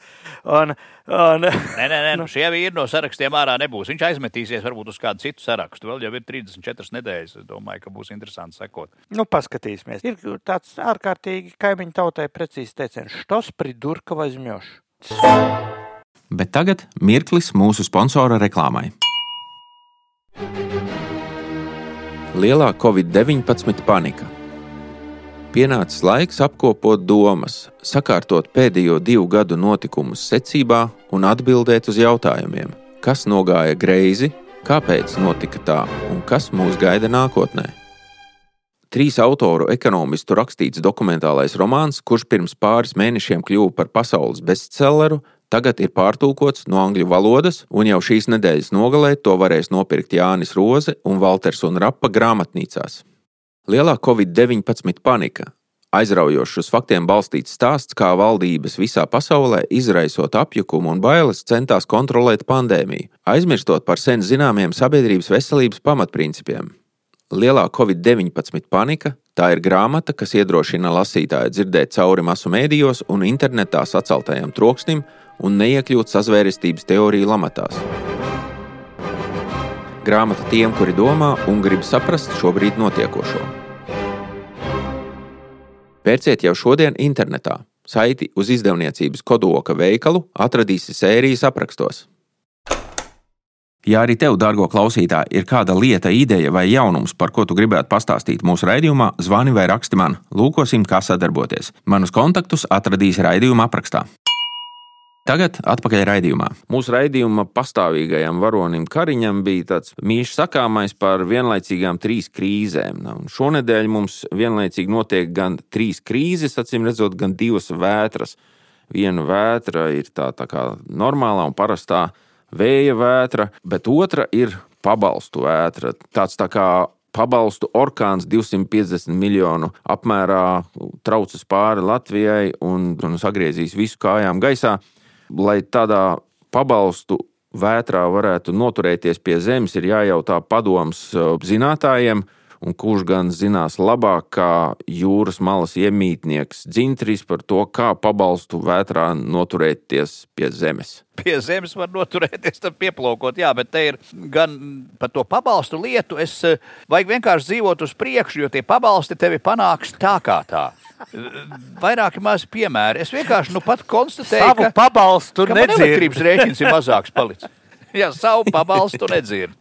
Un, un, nē, nē, nē nu, šie vīri no sarakstiem ārā nebūs. Viņš aizmetīsies varbūt uz kādu citu sarakstu. Vēl jau ir 34 nedēļas. Es domāju, ka būs interesanti sekot. Nu, paskatīsimies. Ir tāds ārkārtīgi kaimiņu tautai precīzi teiciens - štos pridurka vazmjoš. Bet tagad mirklis mūsu sponsora reklāmai. Lielā Covid-19 panika Pienācis laiks apkopot domas, sakārtot pēdējo divu gadu notikumus secībā un atbildēt uz jautājumiem, kas nogāja greizi, kāpēc notika tā un kas mūs gaida nākotnē. Trīs autoru ekonomistu rakstīts dokumentālais romāns, kurš pirms pāris mēnešiem kļuva par pasaules bestselleru, tagad ir pārtulkots no angļu valodas, un jau šīs nedēļas nogalē to varēs nopirkt Jānis Roze un Walters un Rapa grāmatnīcās. Lielā Covid-19 panika. Aizraujošs uz faktiem balstīts stāsts, kā valdības visā pasaulē, izraisot apjukumu un bailes, centās kontrolēt pandēmiju, aizmirstot par sen zināmiem sabiedrības veselības pamatprincipiem. Lielā Covid-19 panika tā ir grāmata, kas iedrošina lasītāju dzirdēt cauri masu mēdījos un internetā saceltajam troksnim un neiekļūt sazvērestības teoriju lamatās. Grāmata tiem, kuri domā un grib saprast šobrīd notiekošo. Pērciet jau šodien internetā. Saiti uz izdevniecības kodoka veikalu atradīsi sērijas aprakstos. Ja arī tev, dārgo klausītāj, ir kāda lieta, ideja vai jaunums, par ko tu gribētu pastāstīt mūsu raidījumā, zvani vai raksti man. Lūkosim, kā sadarboties. Manus kontaktus atradīs raidījuma aprakstā. Tagad atpakaļ raidījumā. Mūsu raidījuma pastāvīgajam varonim Kariņam bija tāds mīļš sakāmais par vienlaicīgām trīs krīzēm. Un šonadēļ mums vienlaicīgi notiek gan trīs krīzes, acīm redzot, gan divas vētras. Viena vētra ir tā, tā kā normālā un parastā vēja vētra, bet otra ir pabalstu vētra. Tāds tā kā pabalstu orkāns 250 miljonu apmērā traucas pāri Latvijai un, un sagriezīs visu kājām gaisā lai tādā pabalstu vētrā varētu noturēties pie zemes, ir jājautā padoms uh, zinātājiem, un kurš gan zinās labāk, kā jūras malas iemītnieks dzintris par to, kā pabalstu vētrā noturēties pie zemes. Pie zemes var noturēties, tad pieplaukot, jā, bet te ir gan par to pabalstu lietu. Es uh, vajag vienkārši dzīvot uz priekšu, jo tie pabalsti tevi panāks tā kā tā vairāki mazi piemēri. Es vienkārši nu pat konstatēju, savu ka pabalstu ka elektrības rēķins ir mazāks palicis. Jā, savu pabalstu nedzird.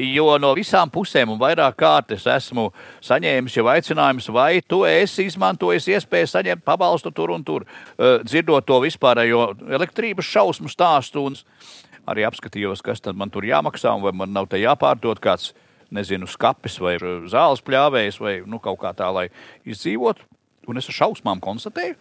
Jo no visām pusēm un vairāk kārtas esmu saņēmis jau aicinājumus, vai tu esi izmantojis iespēju saņemt pabalstu tur un tur, dzirdot to vispārējo elektrības šausmu stāstu. Arī apskatījos, kas tad man tur jāmaksā, un vai man nav te jāpārdod kāds, nezinu, skapis vai zāles pļāvējs vai nu, kaut kā tā, lai izdzīvotu. Un es ar šausmām konstatēju,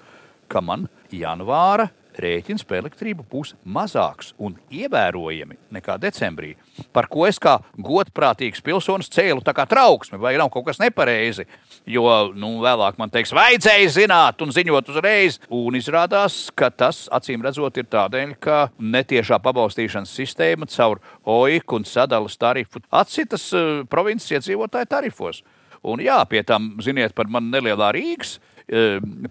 ka man janvāra rēķins par elektrību būs mazāks un ievērojami nekā decembrī. Par ko es kā godprātīgs pilsonis cēlu tā kā trauksmi, vai nav kaut kas nepareizi. Jo nu, vēlāk man teiks, vajadzēja zināt un ziņot uzreiz. Un izrādās, ka tas acīm redzot ir tādēļ, ka netiešā pabalstīšanas sistēma caur OIK un sadalas tarifu atsitas uh, provinces iedzīvotāju tarifos. Un jā, pie tam, ziniet, par mani nelielā Rīgas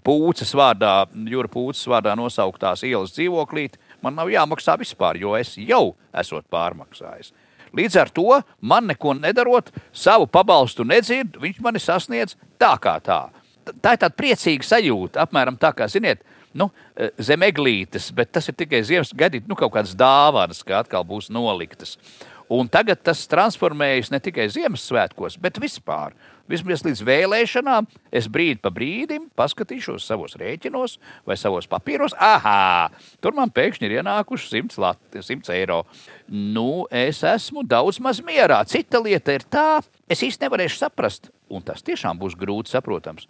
pūces vārdā, jūra pūces vārdā nosauktās ielas dzīvoklīt, man nav jāmaksā vispār, jo es jau esmu pārmaksājis. Līdz ar to man neko nedarot, savu pabalstu nedzird, viņš mani sasniedz tā kā tā. Tā ir tāda priecīga sajūta, apmēram tā kā, ziniet, nu, e, zem eglītes, bet tas ir tikai ziemas gaidīt, nu, kaut kādas dāvanas, kā atkal būs noliktas. Un tagad tas transformējas ne tikai Ziemassvētkos, bet vispār. Vismaz līdz vēlēšanām es brīdi pa brīdim paskatīšos savos rēķinos vai savos papīros. Ah, tur man pēkšņi ir ienākuši 100, lat, 100 eiro. Nu, es esmu daudz maz mierā. Cita lieta ir tā, es īsti nevarēšu saprast, un tas tiešām būs grūti saprotams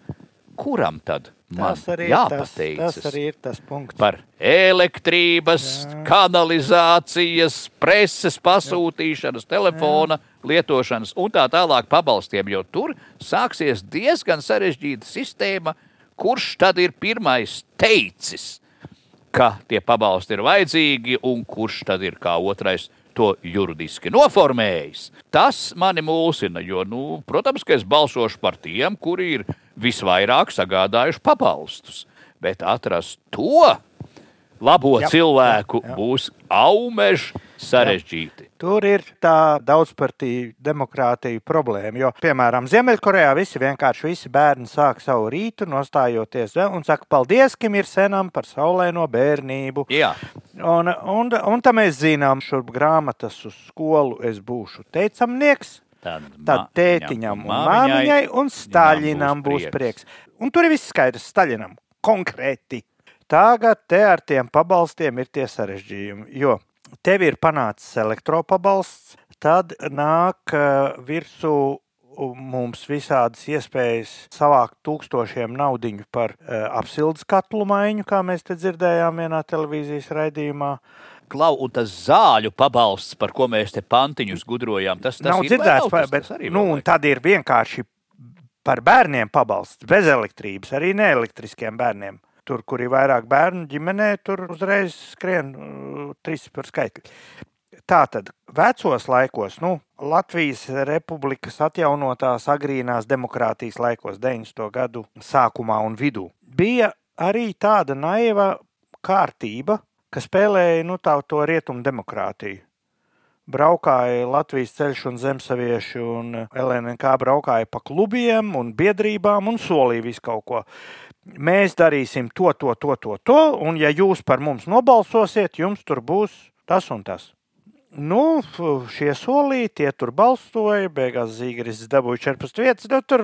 kuram tad tas arī, tas, tas arī ir tas punkts. Par elektrības, Jā. kanalizācijas, preses pasūtīšanas, telefona Jā. lietošanas un tā tālāk pabalstiem, jo tur sāksies diezgan sarežģīta sistēma, kurš tad ir pirmais teicis, ka tie pabalsti ir vajadzīgi un kurš tad ir kā otrais to juridiski noformējis. Tas mani mulsina, jo, nu, protams, ka es balsošu par tiem, kuri ir visvairāk sagādājuši pabalstus. Bet atrast to labo Jā, cilvēku jā, jā. būs aumeži sarežģīti. Tur ir tā daudzpartiju demokrātija problēma. Jo, piemēram, Ziemeļkorejā visi vienkārši visi bērni sāk savu rītu, nostājoties un saka, paldies Kim ir senam par saulēno bērnību. Jā, Un, un, un tā mēs zinām, šurp grāmatas uz skolu es būšu teicamnieks. tad, Tad tētiņam un māmiņai un Staļinam būs būs prieks. Un tur ir viss skaidrs Staļinam konkrēti. Tagad te ar tiem pabalstiem ir tie sarežģījumi, jo tev ir panācis elektropabalsts, tad nāk eh, virsū mums visādas iespējas savākt tūkstošiem naudiņu par uh, apsildes katlu maiņu, kā mēs te dzirdējām vienā televīzijas raidījumā. Klau, un tas zāļu pabalsts, par ko mēs te pantiņus gudrojām, tas, tas Nav ir dzirdēts, vēl, tas, bet tas arī nu, un tad ir vienkārši par bērniem pabalsts, bez elektrības, arī neelektriskiem bērniem. Tur, kur ir vairāk bērnu ģimenē, tur uzreiz skrien uh, trīs par skaitli. Tātad, vecos laikos, nu, Latvijas republikas atjaunotās agrīnās demokrātijas laikos, 90. gadu sākumā un vidū, bija arī tāda naiva kārtība, ka spēlēja nu, tā, to rietumu demokrātiju braukāja Latvijas ceļš un zemsavieši un LNK braukāja pa klubiem un biedrībām un solīja visu kaut ko. Mēs darīsim to, to, to, to, to, un ja jūs par mums nobalsosiet, jums tur būs tas un tas. Nu, šie solīja, tie tur balsoja, beigās Zīgris dabūja 14 vietas. Nu, tur,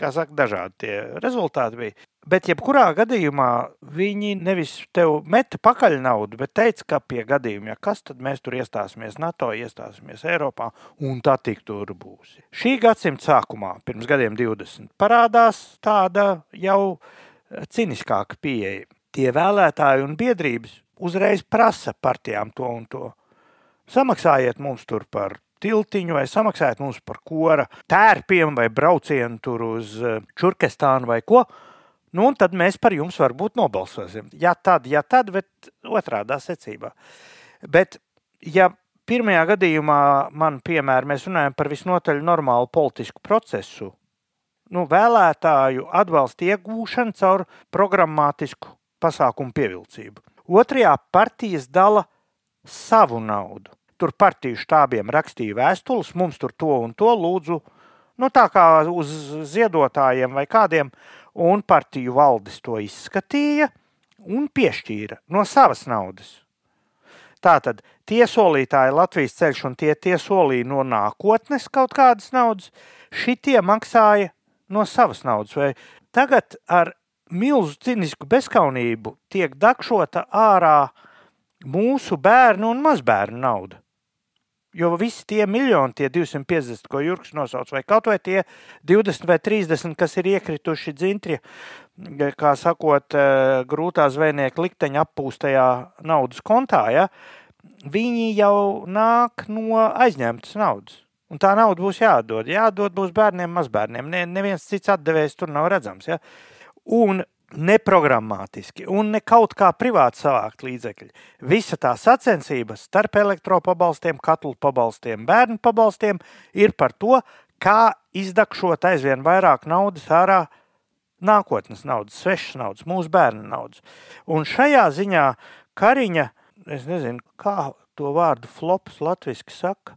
kā saka, dažādi tie rezultāti bija. Bet, jebkurā gadījumā, viņi nevis tev meta pakaļ naudu, bet teica, ka pie gadījuma, ja kas tad mēs tur iestāsimies NATO, iestāsimies Eiropā, un tā tik tur būs. Šī gadsimta sākumā, pirms gadiem 20, parādās tāda jau ciniskāka pieeja. Tie vēlētāji un biedrības uzreiz prasa partijām to un to. Samaksājiet mums tur par tiltiņu, vai samaksājiet mums par kora tērpiem, vai braucienu tur uz eh, Čurkestānu vai ko. Nu, un tad mēs par jums varbūt nobalsosim. Ja tad, ja tad, bet otrādā secībā. Bet, ja pirmajā gadījumā, man piemēram, mēs runājam par visnotaļ normālu politisku procesu, nu, vēlētāju atbalstu iegūšanu caur programmatisku pasākumu pievilcību. Otrajā partijas dala savu naudu. Tur partiju štābiem rakstīja vēstules, mums tur to un to lūdzu, nu, tā kā uz ziedotājiem vai kādiem, un partiju valdes to izskatīja un piešķīra no savas naudas. Tātad tie solītāji Latvijas ceļš un tie, tie solīja no nākotnes kaut kādas naudas, šitie maksāja no savas naudas. Vai tagad ar milzu cinisku bezskaunību tiek dakšota ārā mūsu bērnu un mazbērnu nauda. Jo visi tie miljoni, tie 250, ko Jurks nosauc, vai kaut vai tie 20 vai 30, kas ir iekrituši dzintri, kā sakot, eh, grūtā zvejnieka likteņa appūstajā naudas kontā, ja, viņi jau nāk no aizņemtas naudas. Un tā nauda būs jāatdod. Jāatdod būs bērniem, mazbērniem. Ne, neviens cits atdevējs tur nav redzams. Ja? Un neprogrammātiski, un ne kaut kā privāti savākt līdzekļi. Visa tā sacensība starp elektropabalstiem, katlu pabalstiem, bērnu pabalstiem ir par to, kā izdakšot aizvien vairāk naudas ārā nākotnes naudas, svešas naudas, mūsu bērnu naudas. Un šajā ziņā Kariņa, es nezinu, kā to vārdu flops latviski saka,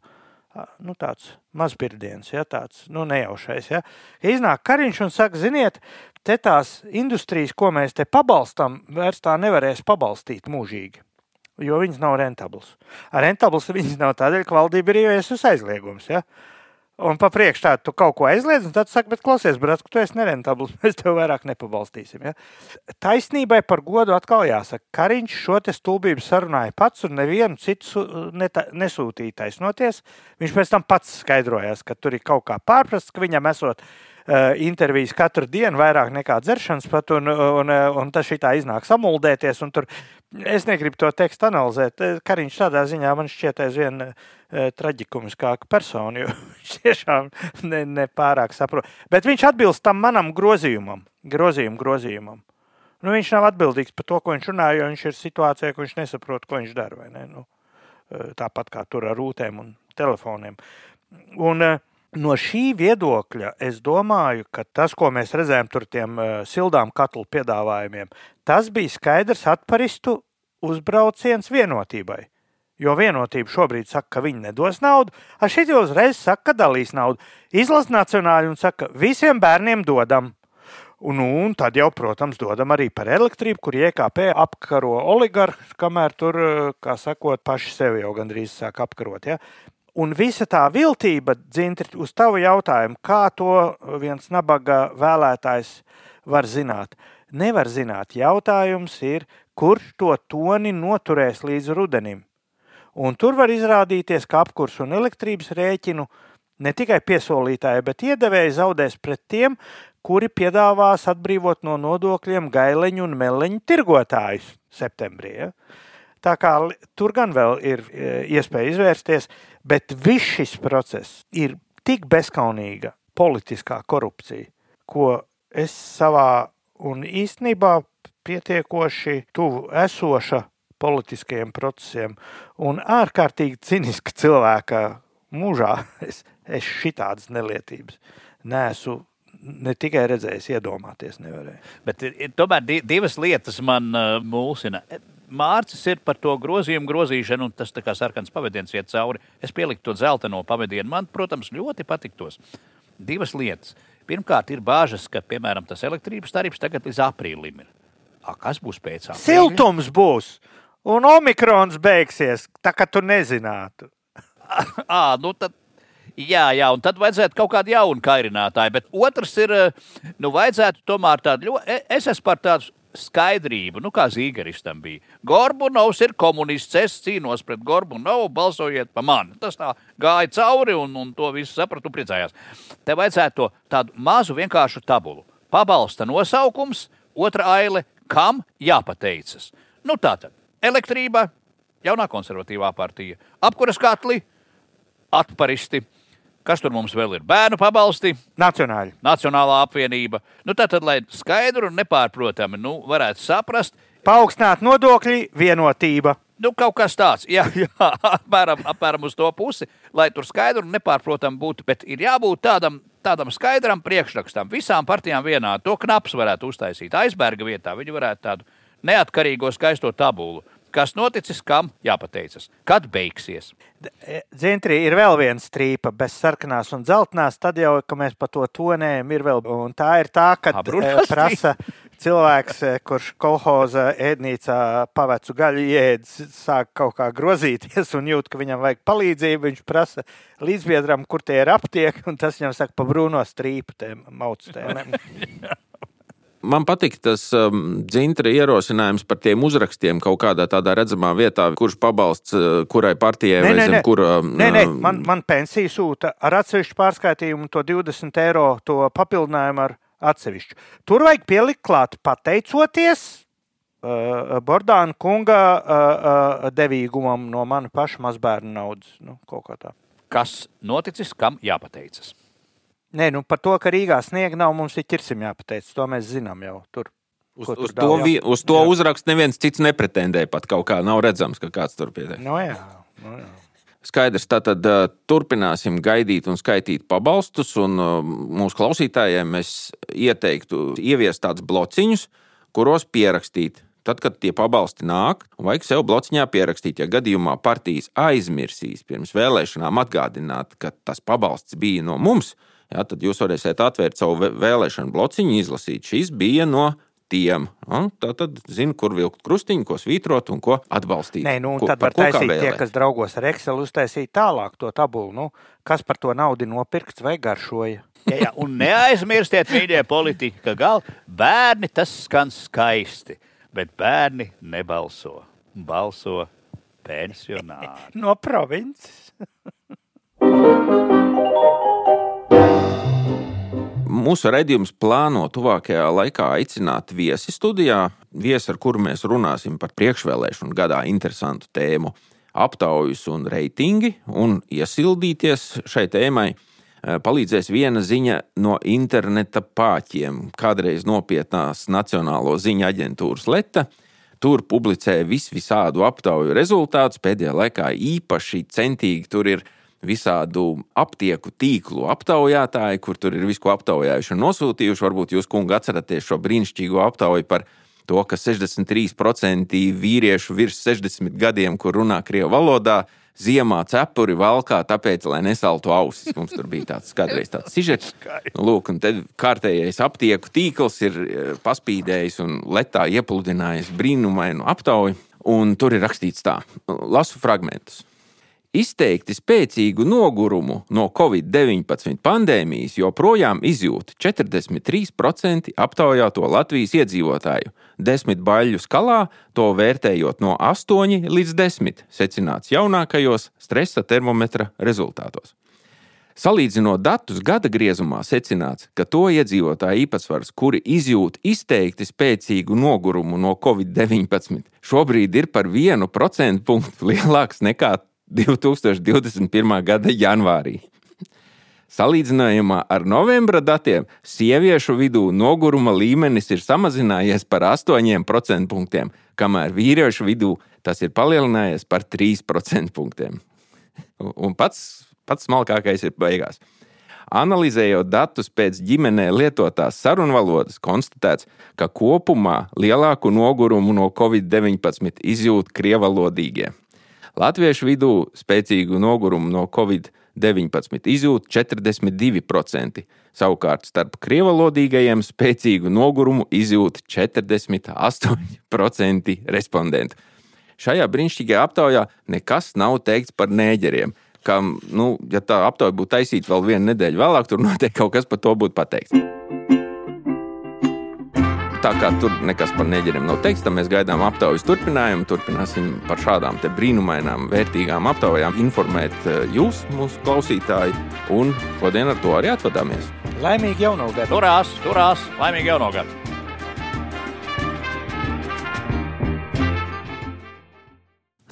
nu, tāds mazbirdiens, ja, tāds nu, nejaušais. Ja. Iznāk Kariņš un saka, ziniet, te tās industrijas, ko mēs te pabalstam, vairs tā nevarēs pabalstīt mūžīgi. Jo viņas nav rentablas. Rentablas viņas nav tādēļ, ka valdība ir ieviesusi aizliegums. Ja? Un pa priekšu tādu tu kaut ko aizliedz, un tad saka, bet klausies, brāl, ka tu esi nerentabls. Mēs tev vairāk nepabalstīsim. Ja? Taisnībai par godu atkal jāsaka, Kariņš šo te stulbību sarunāja pats un nevienu citu neta- nesūtīja taisnoties. Viņš pēc tam pats skaidrojās, ka tur ir kaut kā pārprasts, ka viņam esot intervijas katru dienu vairāk nekā dzeršanas pat, un, un, un, un tas šitā iznāk samuldēties. Tur, es negribu to tekstu analizēt. Eh, Kariņš tādā ziņā man šķiet aizvien uh, traģikumiskāka persona, jo viņš tiešām ne, ne pārāk saprot. Bet viņš atbilst tam manam grozījumam, grozījumu grozījumam. Nu, viņš nav atbildīgs par to, ko viņš runā, jo viņš ir situācijā, ka viņš nesaprot, ko viņš dara. Ne? Nu, eh, tāpat kā tur ar rūtēm un telefoniem. Un, eh, no šī viedokļa es domāju, ka tas, ko mēs redzējām tur tiem uh, sildām katlu piedāvājumiem, tas bija skaidrs atparistu uzbrauciens vienotībai. Jo vienotība šobrīd saka, ka viņi nedos naudu, ar šī uzreiz saka, ka dalīs naudu. Izlasa nacionāli un saka, visiem bērniem dodam. Un, un tad jau, protams, dodam arī par elektrību, kur IKP apkaro oligarhus, kamēr tur, kā sakot, paši sevi jau gandrīz sāk apkarot. Ja? Un visa tā viltība, dzintri, uz tavu jautājumu, kā to viens nabaga vēlētājs var zināt? Nevar zināt. Jautājums ir, kurš to toni noturēs līdz rudenim. Un tur var izrādīties, ka apkursu un elektrības rēķinu ne tikai piesolītāji, bet iedevēji zaudēs pret tiem, kuri piedāvās atbrīvot no nodokļiem gaileņu un meleņu tirgotājus septembrī. Ja? Tā kā tur gan vēl ir e, iespēja izvērsties, bet viss šis process ir tik bezskaunīga politiskā korupcija, ko es savā un īstenībā pietiekoši tuvu esoša politiskajiem procesiem un ārkārtīgi ciniska cilvēka mūžā es, es šitādas nelietības neesmu ne tikai redzējis, iedomāties nevarēju. Bet ir, tomēr divas lietas man uh, mulsina. Mārcis ir par to grozījumu grozīšanu, un tas tā kā sarkans pavadiens iet cauri. Es pieliku to dzelteno pavadienu. Man, protams, ļoti patiktos. Divas lietas. Pirmkārt, ir bāžas, ka, piemēram, tas elektrības tarifs tagad līdz aprīlim ir. A, kas būs pēc tam? Siltums būs! un omikrons beigsies, tā kā tu nezinātu. à, nu tad, jā, jā, un tad vajadzētu kaut kādu jaunu kairinātāju. Bet otrs ir, nu, vajadzētu tomēr tādu ļoti, es esmu par tādu skaidrību, nu, kā Zīgeristam bija. Gorbunovs ir komunists, es cīnos pret Gorbunovu, balsojiet par mani. Tas tā gāja cauri, un, un to visu sapratu, priecājās. Te vajadzētu to tādu mazu vienkāršu tabulu. Pabalsta nosaukums, otra aile, kam jāpateicas. Nu, tā tad elektrība, jaunā konservatīvā partija, apkuras katli, atparisti. Kas tur mums vēl ir? Bērnu pabalsti, Nacionāļi. Nacionālā apvienība. Nu, tā tad, lai skaidru un nepārprotami nu, varētu saprast, paaugstināt nodokļi, vienotība. Nu, kaut kas tāds, jā, jā apmēram, apmēram uz to pusi, lai tur skaidri un nepārprotami būtu. Bet ir jābūt tādam, tādam skaidram priekšrakstam. Visām partijām vienādi. To knaps varētu uztaisīt aizberga vietā. Viņi varētu tādu neatkarīgo skaisto tabulu kas noticis, kam jāpateicas. Kad beigsies? Dzintrī e, ir vēl viena strīpa, bez sarkanās un dzeltenās. Tad jau, kad mēs par to tonējam, ir vēl. Un tā ir tā, ka e, prasa cilvēks, e, kurš kolhoza ēdnīcā pavecu gaļu iedz, sāk kaut kā grozīties un jūt, ka viņam vajag palīdzību. Viņš prasa līdzbiedram, kur tie ir aptiek, un tas viņam saka pa brūno strīpu, tiem maucutēm. Man patīk tas um, dzintra ierosinājums par tiem uzrakstiem kaut kādā tādā redzamā vietā, kurš pabalsts uh, kurai partijai nē, vai nē, zem kura. Um, nē, nē, man, man pensija sūta ar atsevišķu pārskaitījumu to 20 eiro, to papildinājumu ar atsevišķu. Tur vajag pielikt klāt pateicoties uh, Bordāna kunga uh, uh, devīgumam no mana paša mazbērnu naudas. Nu, Kas noticis, kam jāpateicas? Nē, nu par to, ka Rīgā sniega nav, mums ir ķirsim jāpateic. To mēs zinām jau tur. Uz, uz, to, vi, uz to uzrakstu neviens cits nepretendē. Pat kaut kā nav redzams, ka kāds tur pieteicis. No jā, no jā. Skaidrs, tātad uh, turpināsim gaidīt un skaitīt pabalstus. Un, uh, mūsu klausītājiem mēs ieteiktu ieviest tādus blociņus, kuros pierakstīt. Tad, kad tie pabalsti nāk, vajag sev blociņā pierakstīt, ja gadījumā partijas aizmirsīs pirms vēlēšanām atgādināt, ka tas pabalsts bija no mums, ja, tad jūs varēsiet atvērt savu vēlēšanu blociņu, izlasīt. Šis bija no tiem. Tā tad zina, kur vilkt krustiņu, ko svītrot un ko atbalstīt. Nē, nu, ko, tad var taisīt tie, kas draugos ar Excel, uztaisīt tālāk to tabulu. Nu, kas par to naudu nopirkts vai garšoja? jā, jā, un neaizmirstiet, mīļie politiķi, ka gal, bērni tas skan skaisti, bet bērni nebalso. Balso pensionāri. no provinces. Mūsu redzējums plāno tuvākajā laikā aicināt viesi studijā, viesi, ar kuru mēs runāsim par priekšvēlēšanu gadā interesantu tēmu - aptaujas un reitingi, un iesildīties šai tēmai eh, palīdzēs viena ziņa no interneta pāķiem, kādreiz nopietnās Nacionālo ziņu aģentūras Leta. Tur publicē vis visādu aptauju rezultātus. Pēdējā laikā īpaši centīgi tur ir visādu aptieku tīklu aptaujātāji, kur tur ir visu ko aptaujājuši un nosūtījuši. Varbūt jūs, kungi, atceraties šo brīnišķīgo aptauju par to, ka 63% vīriešu virs 60 gadiem, kur runā krievu valodā, ziemā cepuri valkā, tāpēc, lai nesaltu ausis. Mums tur bija tāds kādreiz tāds sižets. Nu, lūk, un tad kārtējais aptieku tīkls ir e, paspīdējis un letā iepludinājis brīnumainu aptauju. Un tur ir rakstīts tā, lasu fragmentus. Izteikti spēcīgu nogurumu no Covid-19 pandēmijas joprojām izjūt 43% aptaujāto Latvijas iedzīvotāju. Desmit baļu skalā to vērtējot no 8 līdz 10, secināts jaunākajos stresa termometra rezultātos. Salīdzinot datus gada griezumā, secināts, ka to iedzīvotāju īpatsvars, kuri izjūt izteikti spēcīgu nogurumu no Covid-19, šobrīd ir par vienu procentu punktu lielāks nekā 2021. gada janvārī. Salīdzinājumā ar novembra datiem sieviešu vidū noguruma līmenis ir samazinājies par 8% punktiem, kamēr vīriešu vidū tas ir palielinājies par 3% punktiem. Un pats, pats smalkākais ir beigās. Analizējot datus pēc ģimenē lietotās sarunvalodas, konstatēts, ka kopumā lielāku nogurumu no covid-19 izjūt krievalodīgie. Latviešu vidū spēcīgu nogurumu no Covid-19 izjūt 42%, savukārt starp krievalodīgajiem spēcīgu nogurumu izjūt 48% respondentu. Šajā brīnišķīgajā aptaujā nekas nav teikts par nēģeriem. Kam, nu, ja tā aptauja būtu taisīta vēl vienu nedēļu vēlāk, tur noteikti kaut kas par to būtu pateikts tā kā tur nekas par neģeriem nav teikts, tad mēs gaidām aptaujas turpinājumu. Turpināsim par šādām brīnumainām, vērtīgām aptaujām informēt eh, jūs, mūsu klausītāji, un šodien ar to arī atvadāmies. Laimīgi jauno gadu! Turās, turās! Laimīgi jauno gadu!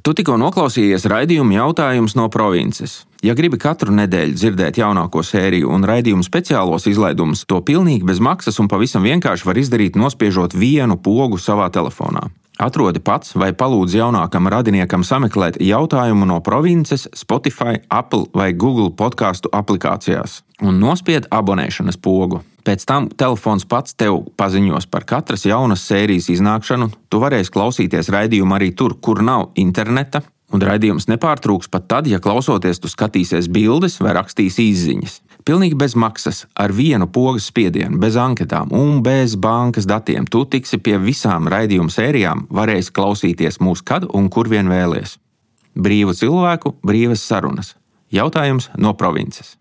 Tu tikko noklausījies raidījuma jautājums no provinces. Ja gribi katru nedēļu dzirdēt jaunāko sēriju un raidījumu speciālos izlaidumus, to pilnīgi bez maksas un pavisam vienkārši var izdarīt, nospiežot vienu pogu savā telefonā. Atrodi pats vai palūdz jaunākam radiniekam sameklēt jautājumu no provinces, Spotify, Apple vai Google podkāstu aplikācijās un nospied abonēšanas pogu. Pēc tam telefons pats tev paziņos par katras jaunas sērijas iznākšanu. Tu varēsi klausīties raidījumu arī tur, kur nav interneta, Un raidījums nepārtrūks pat tad, ja klausoties, tu skatīsies bildes vai rakstīsi izziņas. Pilnīgi bez maksas, ar vienu pogas spiedienu, bez anketām un bez bankas datiem. Tu tiksi pie visām raidījuma sērijām, varēsi klausīties mūsu kad un kur vien vēlies. Brīvu cilvēku, brīvas sarunas. Jautājums no provinces.